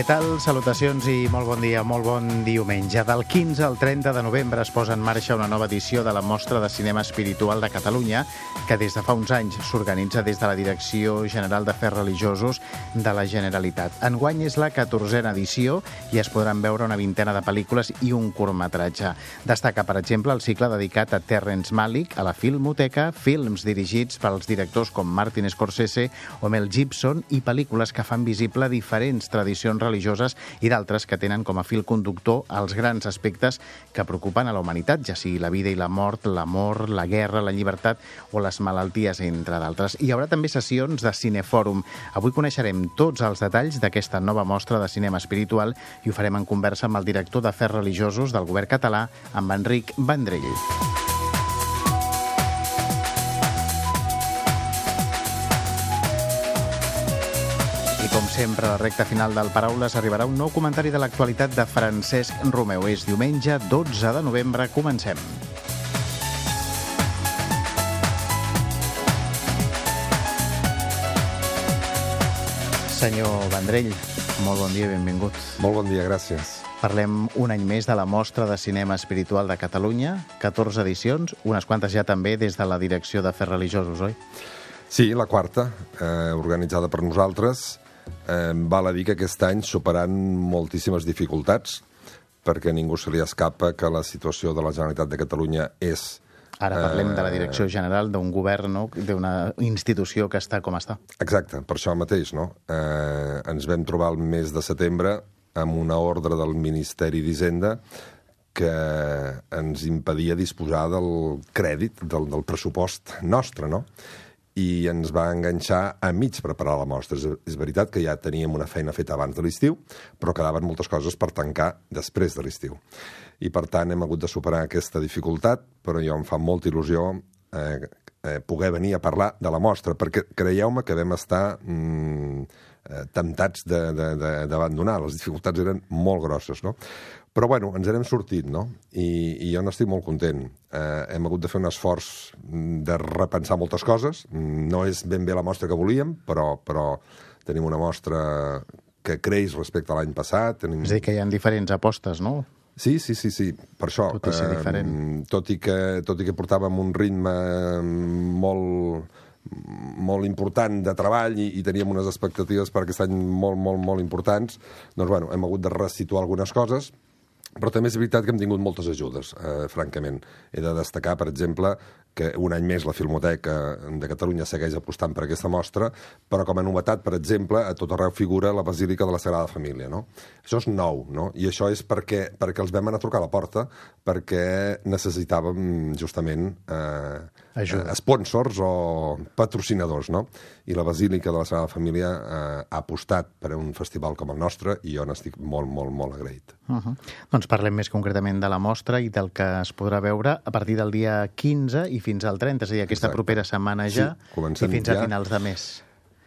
Què tal? Salutacions i molt bon dia, molt bon diumenge. Del 15 al 30 de novembre es posa en marxa una nova edició de la Mostra de Cinema Espiritual de Catalunya, que des de fa uns anys s'organitza des de la Direcció General d'Afers Religiosos de la Generalitat. Enguany és la 14a edició i es podran veure una vintena de pel·lícules i un curtmetratge. Destaca, per exemple, el cicle dedicat a Terrence Malick, a la Filmoteca, films dirigits pels directors com Martin Scorsese o Mel Gibson i pel·lícules que fan visible diferents tradicions religioses i d'altres que tenen com a fil conductor els grans aspectes que preocupen a la humanitat, ja sigui la vida i la mort, l'amor, la guerra, la llibertat o les malalties, entre d'altres. Hi haurà també sessions de cinefòrum. Avui coneixerem tots els detalls d'aquesta nova mostra de cinema espiritual i ho farem en conversa amb el director d'Afers Religiosos del govern català, amb Enric Vendrell. Com sempre, a la recta final del Paraules arribarà un nou comentari de l'actualitat de Francesc Romeu. És diumenge 12 de novembre. Comencem. Senyor Vendrell, molt bon dia i benvingut. Molt bon dia, gràcies. Parlem un any més de la Mostra de Cinema Espiritual de Catalunya, 14 edicions, unes quantes ja també des de la Direcció d'Afers Religiosos, oi? Sí, la quarta, eh, organitzada per nosaltres, eh, val a dir que aquest any superant moltíssimes dificultats, perquè ningú se li escapa que la situació de la Generalitat de Catalunya és... Ara parlem eh, de la Direcció General d'un govern, no? d'una institució que està com està. Exacte, per això mateix. No? Eh, ens vam trobar el mes de setembre amb una ordre del Ministeri d'Hisenda que ens impedia disposar del crèdit, del, del pressupost nostre, no? I ens va enganxar a mig preparar la mostra. És, és veritat que ja teníem una feina feta abans de l'estiu, però quedaven moltes coses per tancar després de l'estiu. I per tant hem hagut de superar aquesta dificultat, però jo em fa molta il·lusió eh, eh, poder venir a parlar de la mostra, perquè creieu-me que vam estar mm, eh, temptats d'abandonar. Les dificultats eren molt grosses, no? Però, bueno, ens n'hem sortit, no? I, I jo n'estic molt content. Eh, hem hagut de fer un esforç de repensar moltes coses. No és ben bé la mostra que volíem, però, però tenim una mostra que creix respecte a l'any passat. Tenim... És a dir, que hi ha diferents apostes, no? Sí, sí, sí, sí. Per això, tot i, ser diferent. eh, tot, i que, tot i que portàvem un ritme molt molt important de treball i, i teníem unes expectatives per aquest any molt, molt, molt importants, doncs, bueno, hem hagut de resituar algunes coses, però també és veritat que hem tingut moltes ajudes, eh, francament. He de destacar, per exemple, que un any més la Filmoteca de Catalunya segueix apostant per aquesta mostra, però com a novetat, per exemple, a tot arreu figura la Basílica de la Sagrada Família. No? Això és nou, no? i això és perquè, perquè els vam anar a trucar a la porta, perquè necessitàvem justament eh, eh, sponsors o patrocinadors. No? I la Basílica de la Sagrada Família eh, ha apostat per un festival com el nostre i jo n'estic molt, molt, molt agraït. Uh -huh. Doncs parlem més concretament de la mostra i del que es podrà veure a partir del dia 15 i fins al 30, és a dir, aquesta Exacte. propera setmana ja sí, i fins ja. a finals de mes.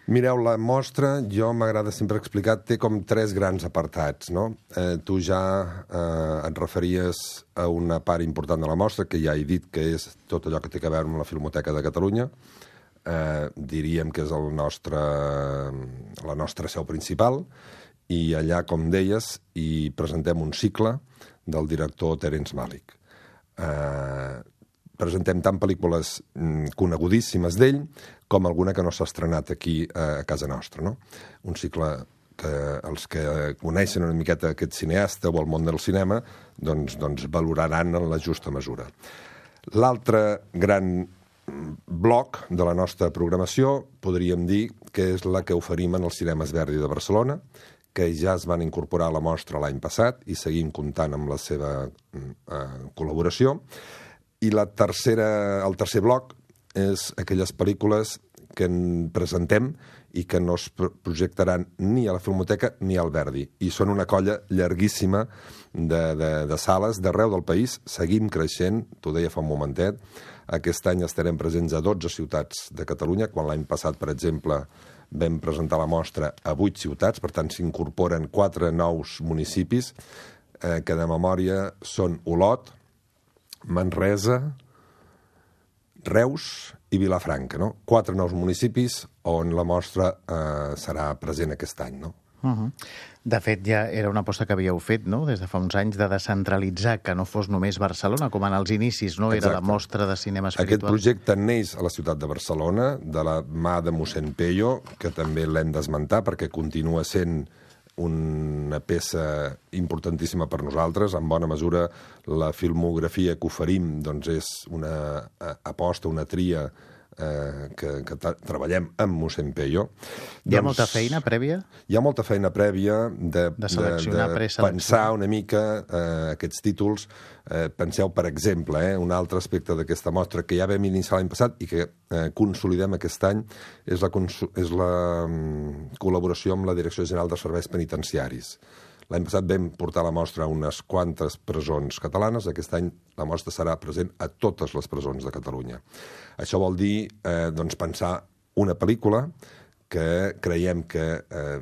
Mireu, la mostra, jo m'agrada sempre explicar, té com tres grans apartats, no? Eh, tu ja eh, et referies a una part important de la mostra, que ja he dit que és tot allò que té a veure amb la Filmoteca de Catalunya, eh, diríem que és el nostre, la nostra seu principal, i allà, com deies, hi presentem un cicle del director Terence Malick. Eh, presentem tant pel·lícules mm, conegudíssimes d'ell com alguna que no s'ha estrenat aquí eh, a casa nostra. No? Un cicle que els que coneixen una miqueta aquest cineasta o el món del cinema doncs, doncs valoraran en la justa mesura. L'altre gran bloc de la nostra programació podríem dir que és la que oferim en els cinemes Verdi de Barcelona, que ja es van incorporar a la mostra l'any passat i seguim comptant amb la seva mm, eh, col·laboració. I la tercera, el tercer bloc és aquelles pel·lícules que en presentem i que no es projectaran ni a la Filmoteca ni al Verdi. I són una colla llarguíssima de, de, de sales d'arreu del país. Seguim creixent, t'ho deia fa un momentet. Aquest any estarem presents a 12 ciutats de Catalunya, quan l'any passat, per exemple, vam presentar la mostra a vuit ciutats, per tant s'incorporen quatre nous municipis, eh, que de memòria són Olot, Manresa, Reus i Vilafranca, no? Quatre nous municipis on la mostra eh, serà present aquest any, no? Uh -huh. De fet, ja era una aposta que havíeu fet, no?, des de fa uns anys, de descentralitzar, que no fos només Barcelona, com en els inicis, no?, Exacte. era la mostra de cinema espiritual. Aquest projecte neix a la ciutat de Barcelona, de la mà de mossèn Peyo, que també l'hem d'esmentar perquè continua sent una peça importantíssima per nosaltres. En bona mesura, la filmografia que oferim doncs, és una eh, aposta, una tria eh, que, que treballem amb mossèn Peyo. Hi ha doncs, molta feina prèvia? Hi ha molta feina prèvia de, de, seleccionar, de, de pensar una mica eh, aquests títols. Eh, penseu, per exemple, eh, un altre aspecte d'aquesta mostra que ja vam iniciar l'any passat i que eh, consolidem aquest any és la, és la um, col·laboració amb la Direcció General de Serveis Penitenciaris. L'any passat vam portar la mostra a unes quantes presons catalanes, aquest any la mostra serà present a totes les presons de Catalunya. Això vol dir eh, doncs, pensar una pel·lícula que creiem que eh,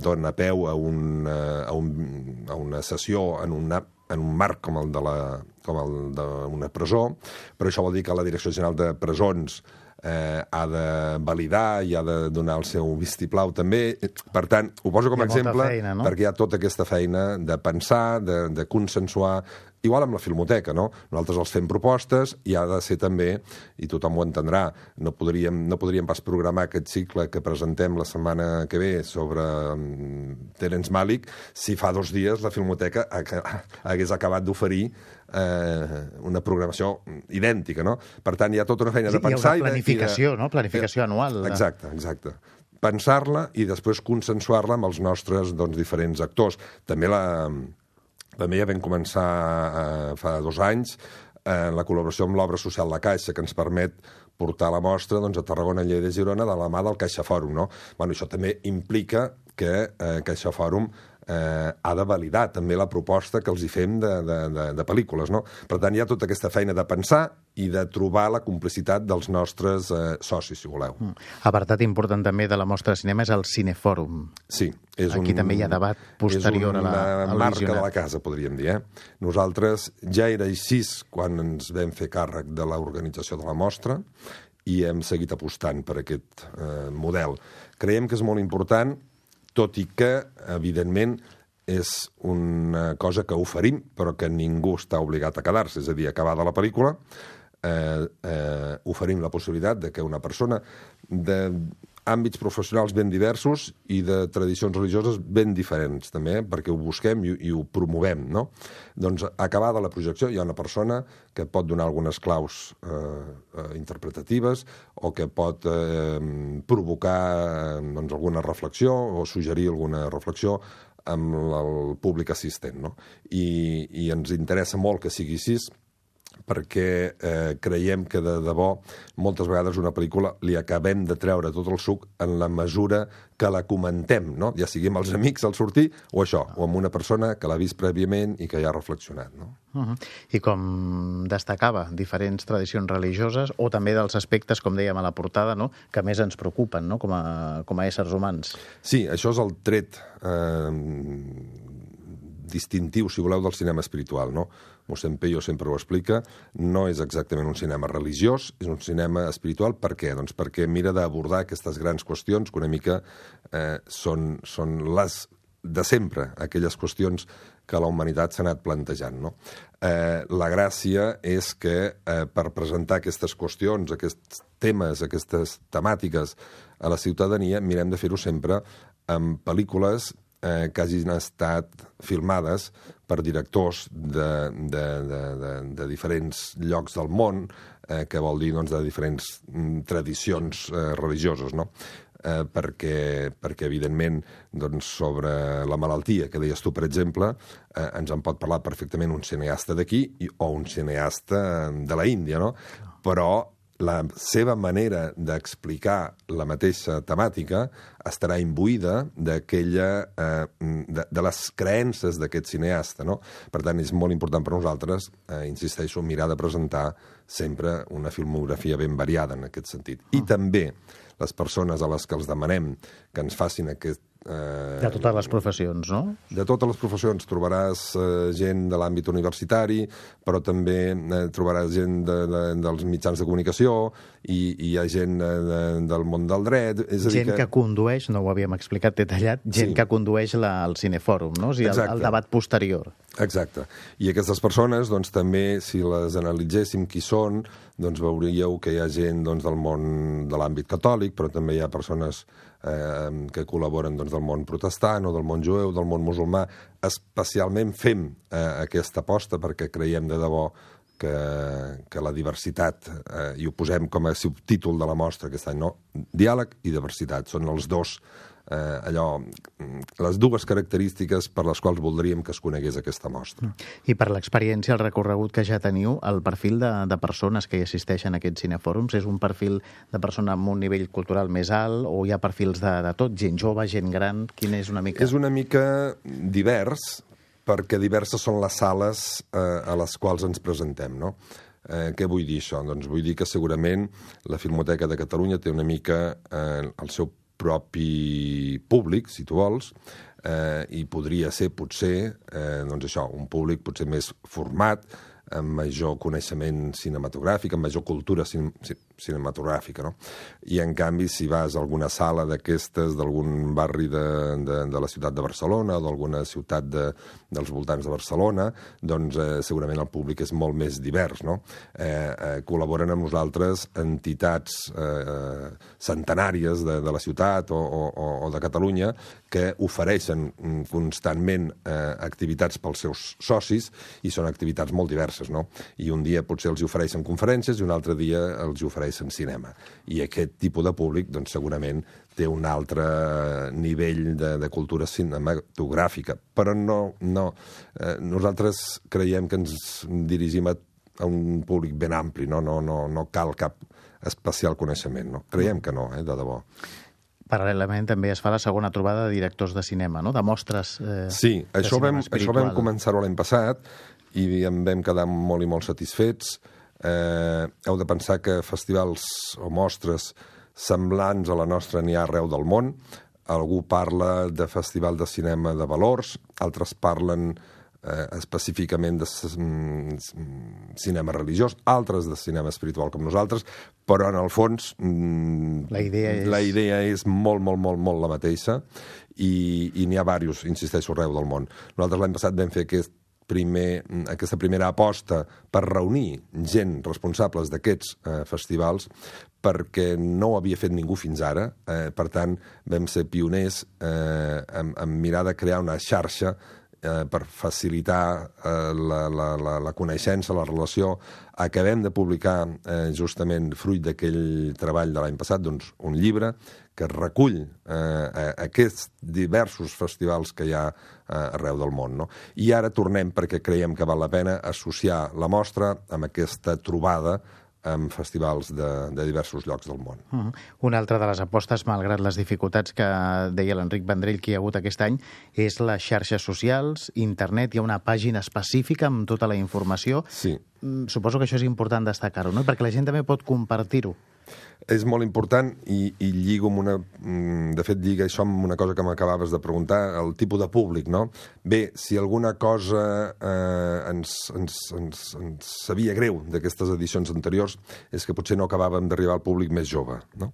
dona peu a, un, eh, a, un, a una sessió en una en un marc com el d'una presó, però això vol dir que la Direcció General de Presons eh, ha de validar i ha de donar el seu vistiplau també. Per tant, ho poso com a exemple feina, no? perquè hi ha tota aquesta feina de pensar, de, de consensuar, igual amb la filmoteca, no? Nosaltres els fem propostes i ha de ser també, i tothom ho entendrà, no podríem, no podríem pas programar aquest cicle que presentem la setmana que ve sobre um, Terence Malick si fa dos dies la filmoteca hagués acabat d'oferir eh, una programació idèntica, no? Per tant, hi ha tota una feina sí, de pensar... Hi ha una planificació, i de, no? Planificació anual. Exacte, exacte pensar-la i després consensuar-la amb els nostres doncs, diferents actors. També la, també ja vam començar eh, fa dos anys eh, la col·laboració amb l'obra social La Caixa, que ens permet portar la mostra doncs, a Tarragona, Lleida i Girona de la mà del Caixa Fòrum. No? Bueno, això també implica que eh, Caixa Fòrum eh, ha de validar també la proposta que els hi fem de, de, de, de pel·lícules. No? Per tant, hi ha tota aquesta feina de pensar i de trobar la complicitat dels nostres eh, socis, si voleu. Mm. Apartat important també de la mostra de cinema és el Cinefòrum. Sí. És Aquí un, també hi ha debat posterior a la És una marca de la casa, podríem dir. Eh? Nosaltres ja era així quan ens vam fer càrrec de l'organització de la mostra i hem seguit apostant per aquest eh, model. Creiem que és molt important tot i que, evidentment, és una cosa que oferim, però que ningú està obligat a quedar-se. És a dir, acabada la pel·lícula, eh, eh, oferim la possibilitat de que una persona de àmbits professionals ben diversos i de tradicions religioses ben diferents, també, eh? perquè ho busquem i, i ho promovem, no? Doncs, acabada la projecció, hi ha una persona que pot donar algunes claus eh, eh, interpretatives o que pot eh, provocar eh, doncs, alguna reflexió o suggerir alguna reflexió amb el públic assistent, no? I, i ens interessa molt que sigui així, perquè eh, creiem que de debò moltes vegades una pel·lícula li acabem de treure tot el suc en la mesura que la comentem, no? ja sigui amb els amics al sortir o això, o amb una persona que l'ha vist prèviament i que ja ha reflexionat. No? Uh -huh. I com destacava, diferents tradicions religioses o també dels aspectes, com dèiem a la portada, no? que més ens preocupen no? com, a, com a éssers humans. Sí, això és el tret eh, distintiu, si voleu, del cinema espiritual. No? Mossèn Peyo sempre ho explica, no és exactament un cinema religiós, és un cinema espiritual. Per què? Doncs perquè mira d'abordar aquestes grans qüestions que una mica eh, són, són les de sempre, aquelles qüestions que la humanitat s'ha anat plantejant. No? Eh, la gràcia és que eh, per presentar aquestes qüestions, aquests temes, aquestes temàtiques a la ciutadania, mirem de fer-ho sempre amb pel·lícules eh, que hagin estat filmades per directors de, de, de, de, de diferents llocs del món, eh, que vol dir doncs, de diferents mm, tradicions eh, religioses, no? eh, perquè, perquè evidentment doncs, sobre la malaltia que deies tu, per exemple, eh, ens en pot parlar perfectament un cineasta d'aquí o un cineasta de la Índia, no? Però la seva manera d'explicar la mateixa temàtica estarà imbuïda d'aquella eh, de, de les creences d'aquest cineasta, no? Per tant, és molt important per nosaltres, eh, insisteixo, mirar de presentar sempre una filmografia ben variada en aquest sentit. I ah. també les persones a les que els demanem que ens facin aquest Eh, de totes les professions, no? De totes les professions. Trobaràs eh, gent de l'àmbit universitari, però també eh, trobaràs gent de, de, dels mitjans de comunicació i, i hi ha gent de, de, del món del dret. És a dir gent que... que condueix, no ho havíem explicat detallat, gent sí. que condueix la, el cinefòrum, no? O sigui, el, el debat posterior. Exacte. I aquestes persones, doncs, també, si les analitzéssim qui són, doncs veuríeu que hi ha gent doncs, del món de l'àmbit catòlic, però també hi ha persones eh, que col·laboren doncs, del món protestant o del món jueu, del món musulmà. Especialment fem eh, aquesta aposta perquè creiem de debò que, que la diversitat, eh, i ho posem com a subtítol de la mostra aquest any, no? diàleg i diversitat, són els dos eh, allò, les dues característiques per les quals voldríem que es conegués aquesta mostra. I per l'experiència, el recorregut que ja teniu, el perfil de, de persones que hi assisteixen a aquests cinefòrums és un perfil de persona amb un nivell cultural més alt o hi ha perfils de, de tot, gent jove, gent gran? Quin és una mica? És una mica divers, perquè diverses són les sales eh, a les quals ens presentem, no? Eh, què vull dir això? Doncs vull dir que segurament la Filmoteca de Catalunya té una mica eh, el seu propi públic, si tu vols, eh, i podria ser, potser, eh, doncs això, un públic potser més format, amb major coneixement cinematogràfic, amb major cultura cin cinematogràfica, no? I, en canvi, si vas a alguna sala d'aquestes d'algun barri de, de, de la ciutat de Barcelona o d'alguna ciutat de, dels voltants de Barcelona, doncs eh, segurament el públic és molt més divers, no? Eh, eh, col·laboren amb nosaltres entitats eh, centenàries de, de la ciutat o, o, o de Catalunya que ofereixen constantment eh, activitats pels seus socis i són activitats molt diverses, no? I un dia potser els ofereixen conferències i un altre dia els ofereixen ofereixen cinema. I aquest tipus de públic, doncs, segurament té un altre nivell de, de cultura cinematogràfica. Però no... no eh, nosaltres creiem que ens dirigim a, a un públic ben ampli, no, no, no, no cal cap especial coneixement. No? Creiem que no, eh, de debò. Paral·lelament també es fa la segona trobada de directors de cinema, no? de mostres eh, Sí, això vam, això vam començar-ho l'any passat i en vam quedar molt i molt satisfets eh, heu de pensar que festivals o mostres semblants a la nostra n'hi ha arreu del món. Algú parla de festival de cinema de valors, altres parlen eh, específicament de mm, cinema religiós, altres de cinema espiritual com nosaltres, però en el fons mm, la idea és, la idea és molt, molt, molt, molt la mateixa i, i n'hi ha diversos, insisteixo, arreu del món. Nosaltres l'any passat vam fer aquest primer, aquesta primera aposta per reunir gent responsables d'aquests eh, festivals perquè no ho havia fet ningú fins ara. Eh, per tant, vam ser pioners eh, en, en mirar de crear una xarxa eh, per facilitar eh, la, la, la, la coneixença, la relació. Acabem de publicar, eh, justament fruit d'aquell treball de l'any passat, doncs, un llibre que recull eh, aquests diversos festivals que hi ha eh, arreu del món. No? I ara tornem perquè creiem que val la pena associar la mostra amb aquesta trobada amb festivals de, de diversos llocs del món. Uh -huh. Una altra de les apostes, malgrat les dificultats que deia l'Enric Vendrell que hi ha hagut aquest any, és les xarxes socials, internet, hi ha una pàgina específica amb tota la informació. Sí. Mm, suposo que això és important destacar-ho, no? perquè la gent també pot compartir-ho és molt important i, i lligo amb una... Mm, de fet, lliga això amb una cosa que m'acabaves de preguntar, el tipus de públic, no? Bé, si alguna cosa eh, ens, ens, ens, ens sabia greu d'aquestes edicions anteriors és que potser no acabàvem d'arribar al públic més jove, no?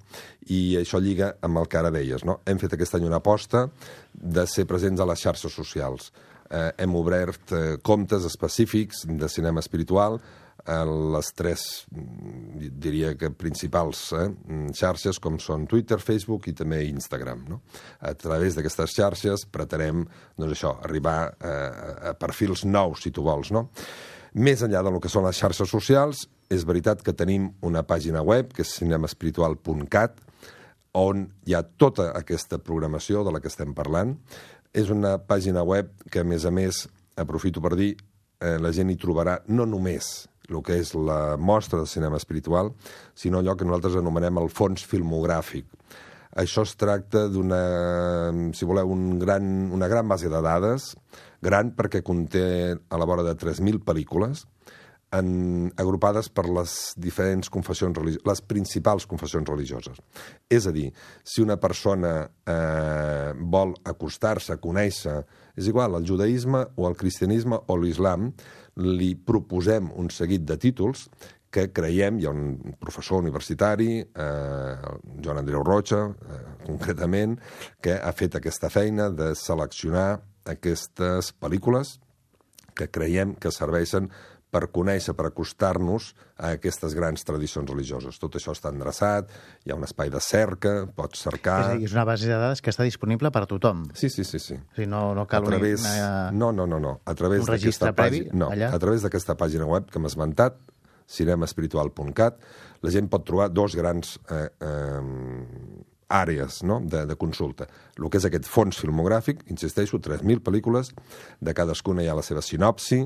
I això lliga amb el que ara deies, no? Hem fet aquest any una aposta de ser presents a les xarxes socials. Eh, hem obert eh, comptes específics de cinema espiritual, les tres, diria que principals eh, xarxes, com són Twitter, Facebook i també Instagram. No? A través d'aquestes xarxes pretenem doncs això, arribar a, a perfils nous, si tu vols. No? Més enllà del que són les xarxes socials, és veritat que tenim una pàgina web, que és cinemespiritual.cat, on hi ha tota aquesta programació de la que estem parlant. És una pàgina web que, a més a més, aprofito per dir, eh, la gent hi trobarà no només el que és la mostra de cinema espiritual, sinó allò que nosaltres anomenem el fons filmogràfic. Això es tracta d'una, si voleu, un gran, una gran base de dades, gran perquè conté a la vora de 3.000 pel·lícules, en, agrupades per les diferents confessions religioses, les principals confessions religioses. És a dir, si una persona eh, vol acostar-se, conèixer, és igual, el judaïsme o el cristianisme o l'islam, li proposem un seguit de títols que creiem, hi ha un professor universitari, eh, Joan Andreu Rocha, eh, concretament, que ha fet aquesta feina de seleccionar aquestes pel·lícules que creiem que serveixen per conèixer, per acostar-nos a aquestes grans tradicions religioses. Tot això està endreçat, hi ha un espai de cerca, pots cercar... És dir, és una base de dades que està disponible per a tothom. Sí, sí, sí. sí. O sigui, no, no cal a través... una... No, no, no, no. A través un registre previ, pàgina... no, allà? a través d'aquesta pàgina web que hem esmentat, cinemaespiritual.cat, la gent pot trobar dos grans eh, eh, àrees no? de, de consulta. El que és aquest fons filmogràfic, insisteixo, 3.000 pel·lícules, de cadascuna hi ha la seva sinopsi,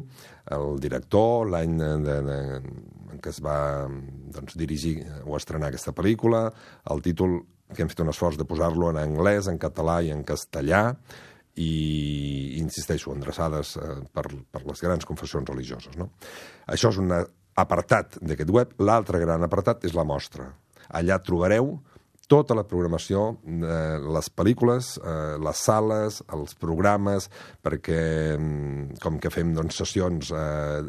el director, l'any en què es va doncs, dirigir o estrenar aquesta pel·lícula, el títol que hem fet un esforç de posar-lo en anglès, en català i en castellà, i, insisteixo, endreçades eh, per, per les grans confessions religioses. No? Això és un apartat d'aquest web. L'altre gran apartat és la mostra. Allà trobareu tota la programació, eh, les pel·lícules, eh, les sales, els programes, perquè mm, com que fem doncs, sessions eh,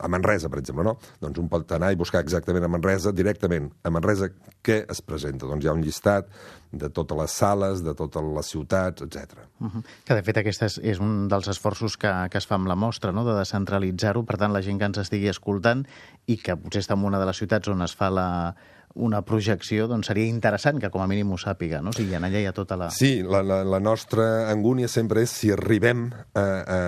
a Manresa, per exemple, no? doncs un pot anar i buscar exactament a Manresa, directament a Manresa, què es presenta? Doncs hi ha un llistat de totes les sales, de totes les ciutats, etc. Uh -huh. Que, de fet, aquest és, és un dels esforços que, que es fa amb la mostra, no? de descentralitzar-ho, per tant, la gent que ens estigui escoltant i que potser està en una de les ciutats on es fa la, una projecció, doncs seria interessant que com a mínim ho sàpiga, no? O sigui, en allà hi ha tota la... Sí, la, la, la nostra angúnia sempre és si arribem a, a,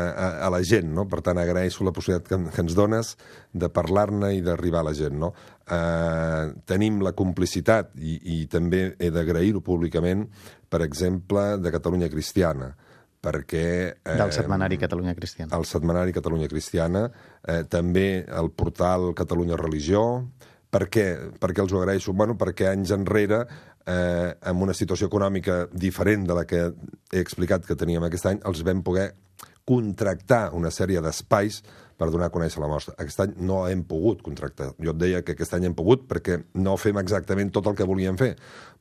a la gent, no? Per tant, agraeixo la possibilitat que, que ens dones de parlar-ne i d'arribar a la gent, no? Eh, tenim la complicitat, i, i també he d'agrair-ho públicament, per exemple, de Catalunya Cristiana, perquè... Eh, del setmanari Catalunya Cristiana. El setmanari Catalunya Cristiana, eh, també el portal Catalunya Religió, per què? Per què els ho agraeixo? Bueno, perquè anys enrere, eh, amb una situació econòmica diferent de la que he explicat que teníem aquest any, els vam poder contractar una sèrie d'espais per donar a conèixer la mostra. Aquest any no hem pogut contractar. Jo et deia que aquest any hem pogut perquè no fem exactament tot el que volíem fer.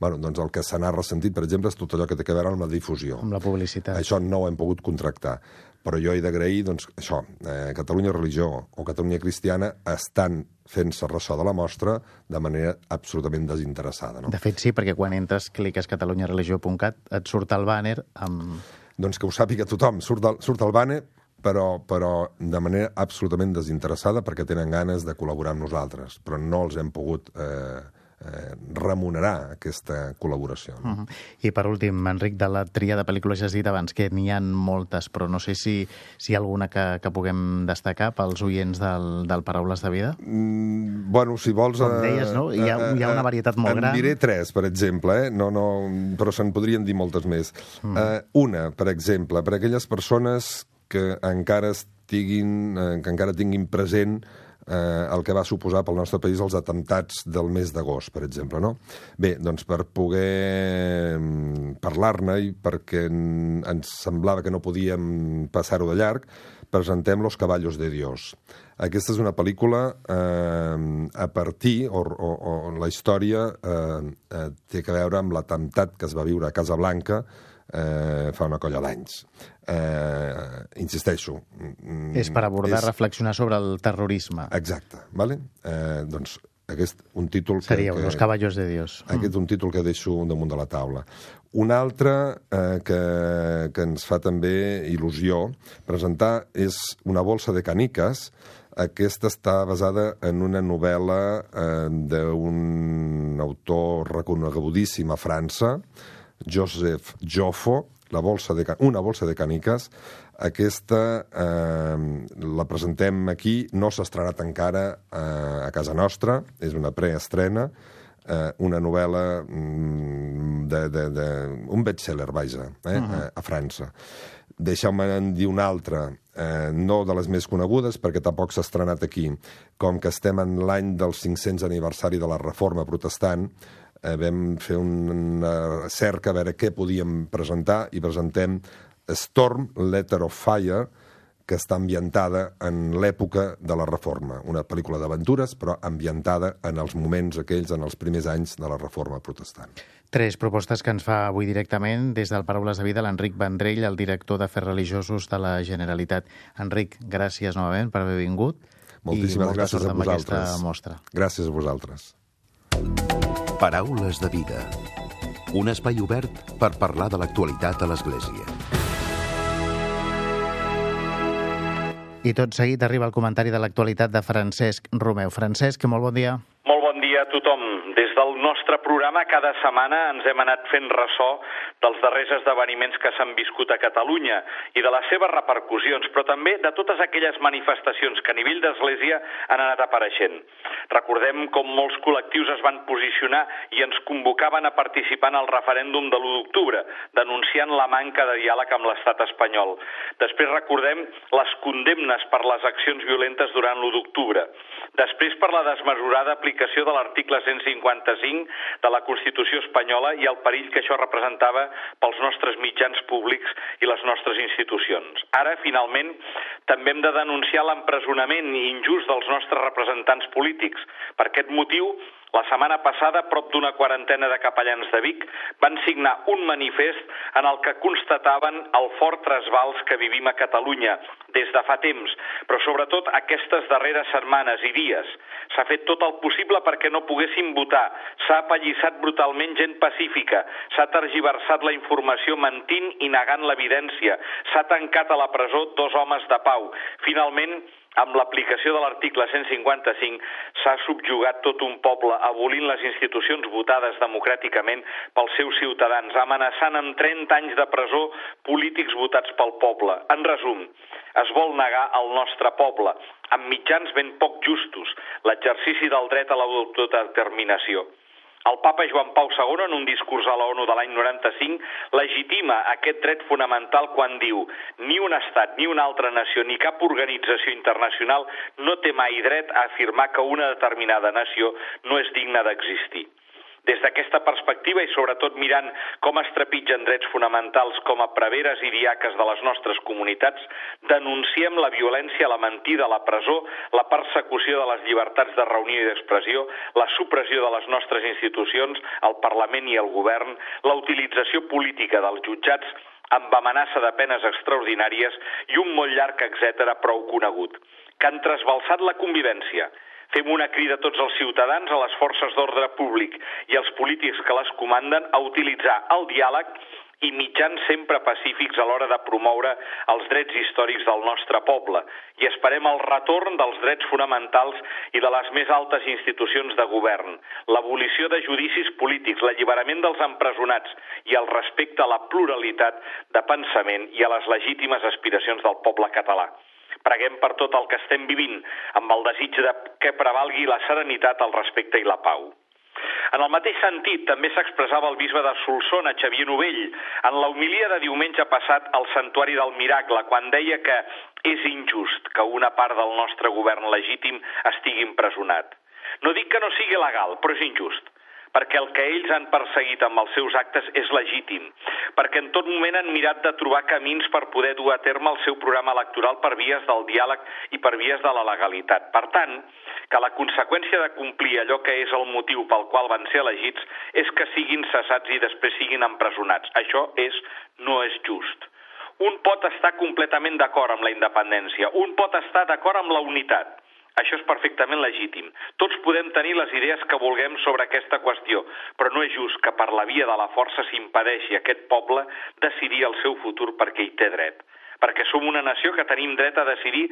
Bueno, doncs el que se n'ha ressentit, per exemple, és tot allò que té a veure amb la difusió. Amb la publicitat. Això no ho hem pogut contractar. Però jo he d'agrair, doncs, això, eh, Catalunya Religió o Catalunya Cristiana estan fent-se ressò de la mostra de manera absolutament desinteressada. No? De fet, sí, perquè quan entres, cliques catalunyareligió.cat, et surt el bàner amb... Doncs que ho sàpiga tothom. Surt el, surt el bàner, però, però de manera absolutament desinteressada perquè tenen ganes de col·laborar amb nosaltres, però no els hem pogut... Eh, eh, remunerar aquesta col·laboració. No? Uh -huh. I per últim, Enric, de la tria de pel·lícules has dit abans que n'hi han moltes, però no sé si, si hi ha alguna que, que puguem destacar pels oients del, del Paraules de Vida? Mm, bueno, si vols... Com eh, deies, no? Hi ha, hi ha una varietat molt en gran. En diré tres, per exemple, eh? no, no, però se'n podrien dir moltes més. Mm. Uh, una, per exemple, per aquelles persones que encara estiguin, eh, que encara tinguin present eh, el que va suposar pel nostre país els atemptats del mes d'agost, per exemple. No? Bé, doncs per poder mm, parlar-ne i perquè ens semblava que no podíem passar-ho de llarg, presentem Los caballos de Dios. Aquesta és una pel·lícula eh, a partir, o, o, o la història eh, eh, té a veure amb l'atemptat que es va viure a Casa Blanca eh, fa una colla d'anys. Eh, insisteixo. Mm, és per abordar, és... reflexionar sobre el terrorisme. Exacte, vale? Eh, doncs aquest un títol que... Seria que, Los caballos de Dios. Aquest un títol que deixo damunt de la taula. Un altre eh, que, que ens fa també il·lusió presentar és Una bolsa de caniques. Aquesta està basada en una novel·la eh, d'un autor reconegudíssim a França, Joseph Joffo, la bolsa de, una bolsa de caniques. Aquesta eh, la presentem aquí, no s'ha estrenat encara eh, a casa nostra, és una preestrena, eh, una novel·la mm, de, de, de, un bestseller, vaja, eh, uh -huh. a França. Deixeu-me dir una altra, eh, no de les més conegudes, perquè tampoc s'ha estrenat aquí. Com que estem en l'any del 500 aniversari de la Reforma Protestant, eh, vam fer una cerca a veure què podíem presentar i presentem Storm, Letter of Fire, que està ambientada en l'època de la Reforma. Una pel·lícula d'aventures, però ambientada en els moments aquells, en els primers anys de la Reforma protestant. Tres propostes que ens fa avui directament des del Paraules de Vida l'Enric Vendrell, el director d'Afers Religiosos de la Generalitat. Enric, gràcies novament per haver vingut. Moltíssimes gràcies a vosaltres. Mostra. Gràcies a vosaltres. Paraules de vida. Un espai obert per parlar de l'actualitat a l'Església. I tot seguit arriba el comentari de l'actualitat de Francesc Romeu. Francesc, molt bon dia. Molt bon dia a tothom. Des del nostre programa cada setmana ens hem anat fent ressò dels darrers esdeveniments que s'han viscut a Catalunya i de les seves repercussions, però també de totes aquelles manifestacions que a nivell d'Església han anat apareixent. Recordem com molts col·lectius es van posicionar i ens convocaven a participar en el referèndum de l'1 d'octubre, denunciant la manca de diàleg amb l'estat espanyol. Després recordem les condemnes per les accions violentes durant l'1 d'octubre. Després per la desmesurada aplicació de l'article 155 de la Constitució espanyola i el perill que això representava pels nostres mitjans públics i les nostres institucions. Ara, finalment, també hem de denunciar l'empresonament injust dels nostres representants polítics. Per aquest motiu, la setmana passada, prop d'una quarantena de capellans de Vic van signar un manifest en el que constataven el fort trasbals que vivim a Catalunya des de fa temps, però sobretot aquestes darreres setmanes i dies. S'ha fet tot el possible perquè no poguessin votar, s'ha apallissat brutalment gent pacífica, s'ha tergiversat la informació mentint i negant l'evidència, s'ha tancat a la presó dos homes de pau. Finalment, amb l'aplicació de l'article 155 s'ha subjugat tot un poble abolint les institucions votades democràticament pels seus ciutadans, amenaçant amb 30 anys de presó polítics votats pel poble. En resum, es vol negar al nostre poble, amb mitjans ben poc justos, l'exercici del dret a l'autodeterminació. El papa Joan Pau II, en un discurs a l'ONU de l'any 95, legitima aquest dret fonamental quan diu ni un estat, ni una altra nació, ni cap organització internacional no té mai dret a afirmar que una determinada nació no és digna d'existir. Des d'aquesta perspectiva i sobretot mirant com es trepitgen drets fonamentals com a preveres i diaques de les nostres comunitats, denunciem la violència, la mentida, la presó, la persecució de les llibertats de reunió i d'expressió, la supressió de les nostres institucions, el Parlament i el Govern, la utilització política dels jutjats amb amenaça de penes extraordinàries i un molt llarg etc prou conegut, que han trasbalsat la convivència, Fem una crida a tots els ciutadans, a les forces d'ordre públic i als polítics que les comanden a utilitzar el diàleg i mitjans sempre pacífics a l'hora de promoure els drets històrics del nostre poble i esperem el retorn dels drets fonamentals i de les més altes institucions de govern, l'abolició de judicis polítics, l'alliberament dels empresonats i el respecte a la pluralitat de pensament i a les legítimes aspiracions del poble català. Preguem per tot el que estem vivint, amb el desig de que prevalgui la serenitat, el respecte i la pau. En el mateix sentit, també s'expressava el bisbe de Solsona, Xavier Novell, en la homilia de diumenge passat al Santuari del Miracle, quan deia que és injust que una part del nostre govern legítim estigui empresonat. No dic que no sigui legal, però és injust perquè el que ells han perseguit amb els seus actes és legítim, perquè en tot moment han mirat de trobar camins per poder dur a terme el seu programa electoral per vies del diàleg i per vies de la legalitat. Per tant, que la conseqüència de complir allò que és el motiu pel qual van ser elegits és que siguin cessats i després siguin empresonats. Això és no és just. Un pot estar completament d'acord amb la independència, un pot estar d'acord amb la unitat, això és perfectament legítim. Tots podem tenir les idees que vulguem sobre aquesta qüestió, però no és just que per la via de la força s'impedeixi a aquest poble decidir el seu futur perquè hi té dret. Perquè som una nació que tenim dret a decidir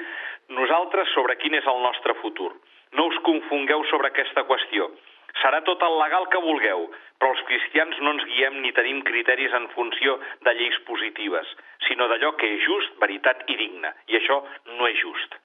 nosaltres sobre quin és el nostre futur. No us confongueu sobre aquesta qüestió. Serà tot el legal que vulgueu, però els cristians no ens guiem ni tenim criteris en funció de lleis positives, sinó d'allò que és just, veritat i digne. I això no és just.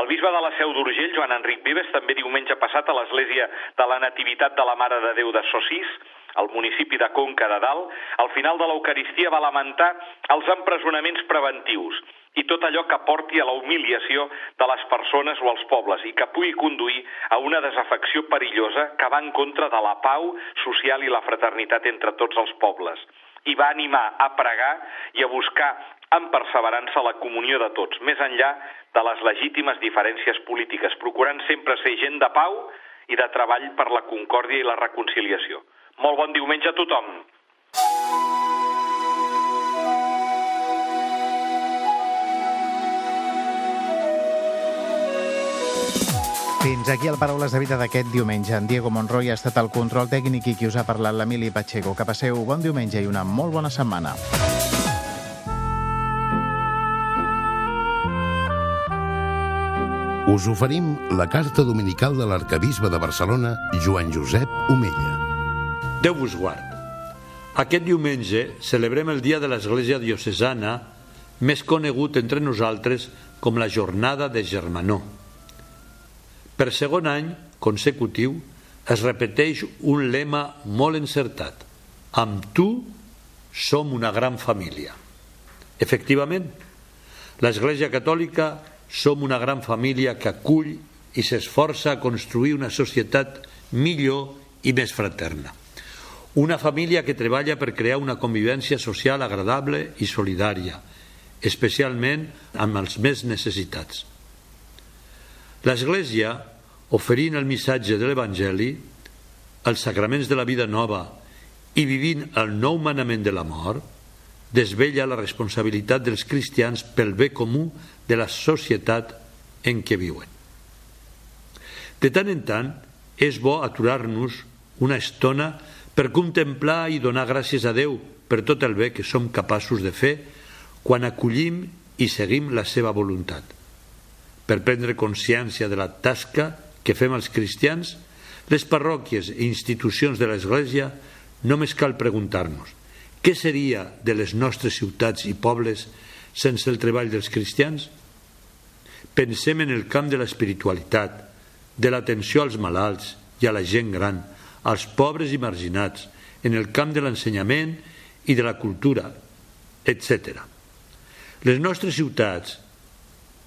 El bisbe de la Seu d'Urgell, Joan Enric Vives, també diumenge passat a l'església de la Nativitat de la Mare de Déu de Sossís, al municipi de Conca de Dalt, al final de l'Eucaristia va lamentar els empresonaments preventius i tot allò que porti a la humiliació de les persones o els pobles i que pugui conduir a una desafecció perillosa que va en contra de la pau social i la fraternitat entre tots els pobles. i va animar a pregar i a buscar amb perseverança la comunió de tots, més enllà de les legítimes diferències polítiques, procurant sempre ser gent de pau i de treball per la concòrdia i la reconciliació. Molt bon diumenge a tothom! Fins aquí el Paraules de Vida d'aquest diumenge. En Diego Monroy ha estat el control tècnic i qui us ha parlat l'Emili Pacheco. Que passeu bon diumenge i una molt bona setmana. Us oferim la carta dominical de l'arcabisbe de Barcelona, Joan Josep Omella. Déu vos guard. Aquest diumenge celebrem el dia de l'Església Diocesana, més conegut entre nosaltres com la Jornada de Germanó. Per segon any consecutiu es repeteix un lema molt encertat. Amb tu som una gran família. Efectivament, l'Església Catòlica som una gran família que acull i s'esforça a construir una societat millor i més fraterna. Una família que treballa per crear una convivència social agradable i solidària, especialment amb els més necessitats. L'Església, oferint el missatge de l'Evangeli, els sacraments de la vida nova i vivint el nou manament de la mort, desvella la responsabilitat dels cristians pel bé comú de la societat en què viuen. De tant en tant, és bo aturar-nos una estona per contemplar i donar gràcies a Déu per tot el bé que som capaços de fer quan acollim i seguim la seva voluntat per prendre consciència de la tasca que fem els cristians, les parròquies i institucions de l'Església només cal preguntar-nos què seria de les nostres ciutats i pobles sense el treball dels cristians? Pensem en el camp de l'espiritualitat, de l'atenció als malalts i a la gent gran, als pobres i marginats, en el camp de l'ensenyament i de la cultura, etc. Les nostres ciutats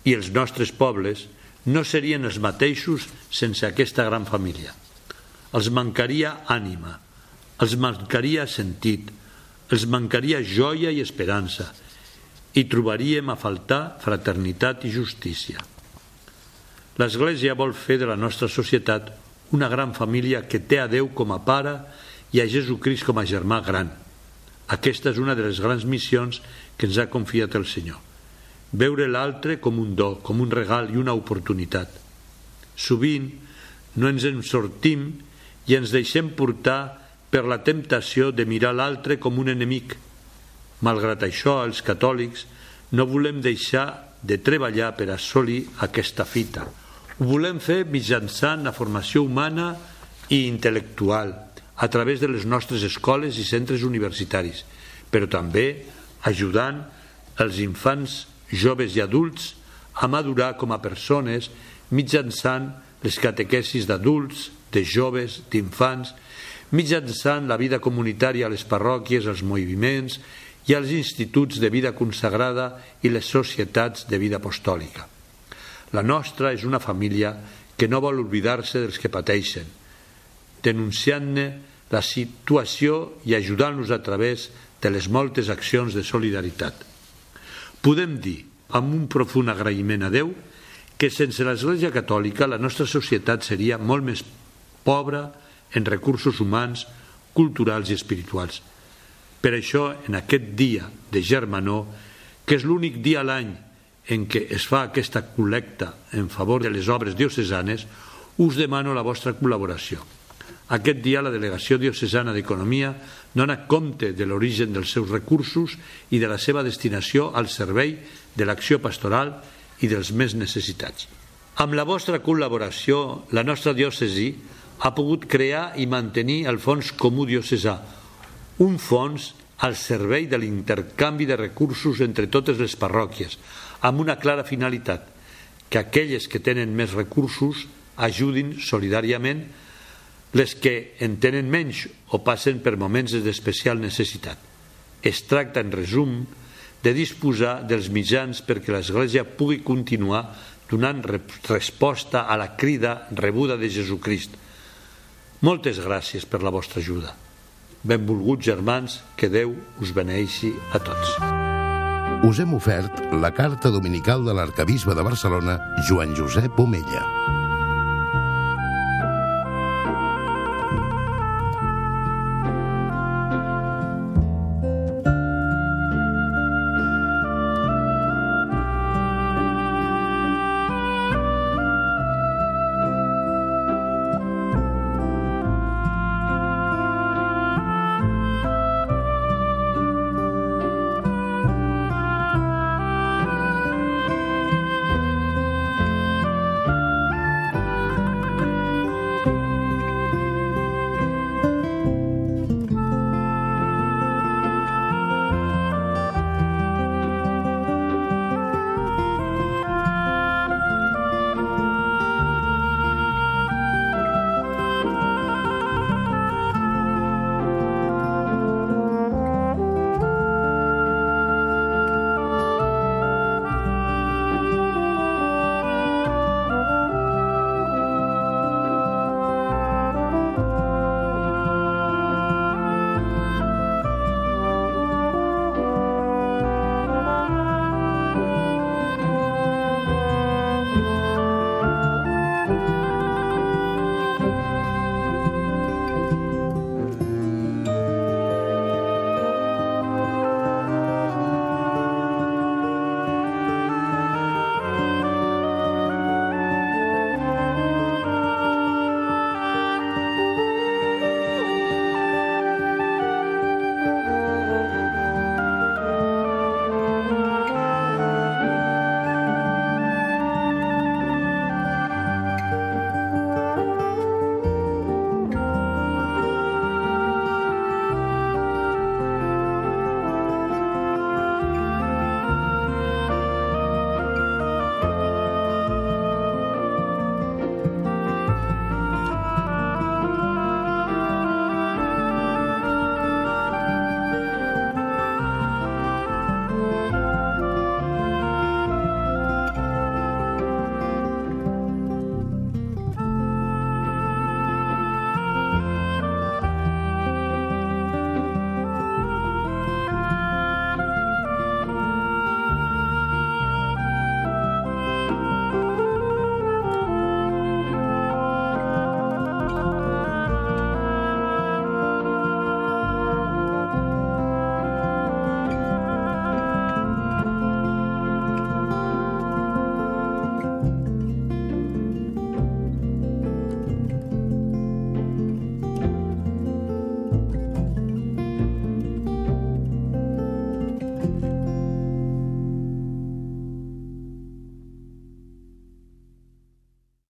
i els nostres pobles no serien els mateixos sense aquesta gran família. Els mancaria ànima, els mancaria sentit, els mancaria joia i esperança i trobaríem a faltar fraternitat i justícia. L'Església vol fer de la nostra societat una gran família que té a Déu com a pare i a Jesucrist com a germà gran. Aquesta és una de les grans missions que ens ha confiat el Senyor veure l'altre com un do, com un regal i una oportunitat. Sovint no ens en sortim i ens deixem portar per la temptació de mirar l'altre com un enemic. Malgrat això, els catòlics no volem deixar de treballar per assolir aquesta fita. Ho volem fer mitjançant la formació humana i intel·lectual, a través de les nostres escoles i centres universitaris, però també ajudant els infants joves i adults a madurar com a persones mitjançant les catequesis d'adults, de joves, d'infants, mitjançant la vida comunitària a les parròquies, als moviments i als instituts de vida consagrada i les societats de vida apostòlica. La nostra és una família que no vol oblidar-se dels que pateixen, denunciant-ne la situació i ajudant-los a través de les moltes accions de solidaritat. Podem dir, amb un profund agraïment a Déu, que sense l'Església Catòlica la nostra societat seria molt més pobra en recursos humans, culturals i espirituals. Per això, en aquest dia de Germanó, que és l'únic dia a l'any en què es fa aquesta col·lecta en favor de les obres diocesanes, us demano la vostra col·laboració. Aquest dia la Delegació Diocesana d'Economia dona compte de l'origen dels seus recursos i de la seva destinació al servei de l'acció pastoral i dels més necessitats. Amb la vostra col·laboració, la nostra diòcesi ha pogut crear i mantenir el Fons Comú Diocesà, un fons al servei de l'intercanvi de recursos entre totes les parròquies, amb una clara finalitat, que aquelles que tenen més recursos ajudin solidàriament les que en tenen menys o passen per moments d'especial necessitat. Es tracta, en resum, de disposar dels mitjans perquè l'Església pugui continuar donant resposta a la crida rebuda de Jesucrist. Moltes gràcies per la vostra ajuda. Benvolguts germans, que Déu us beneixi a tots. Us hem ofert la carta dominical de l'arcabisbe de Barcelona, Joan Josep Omella.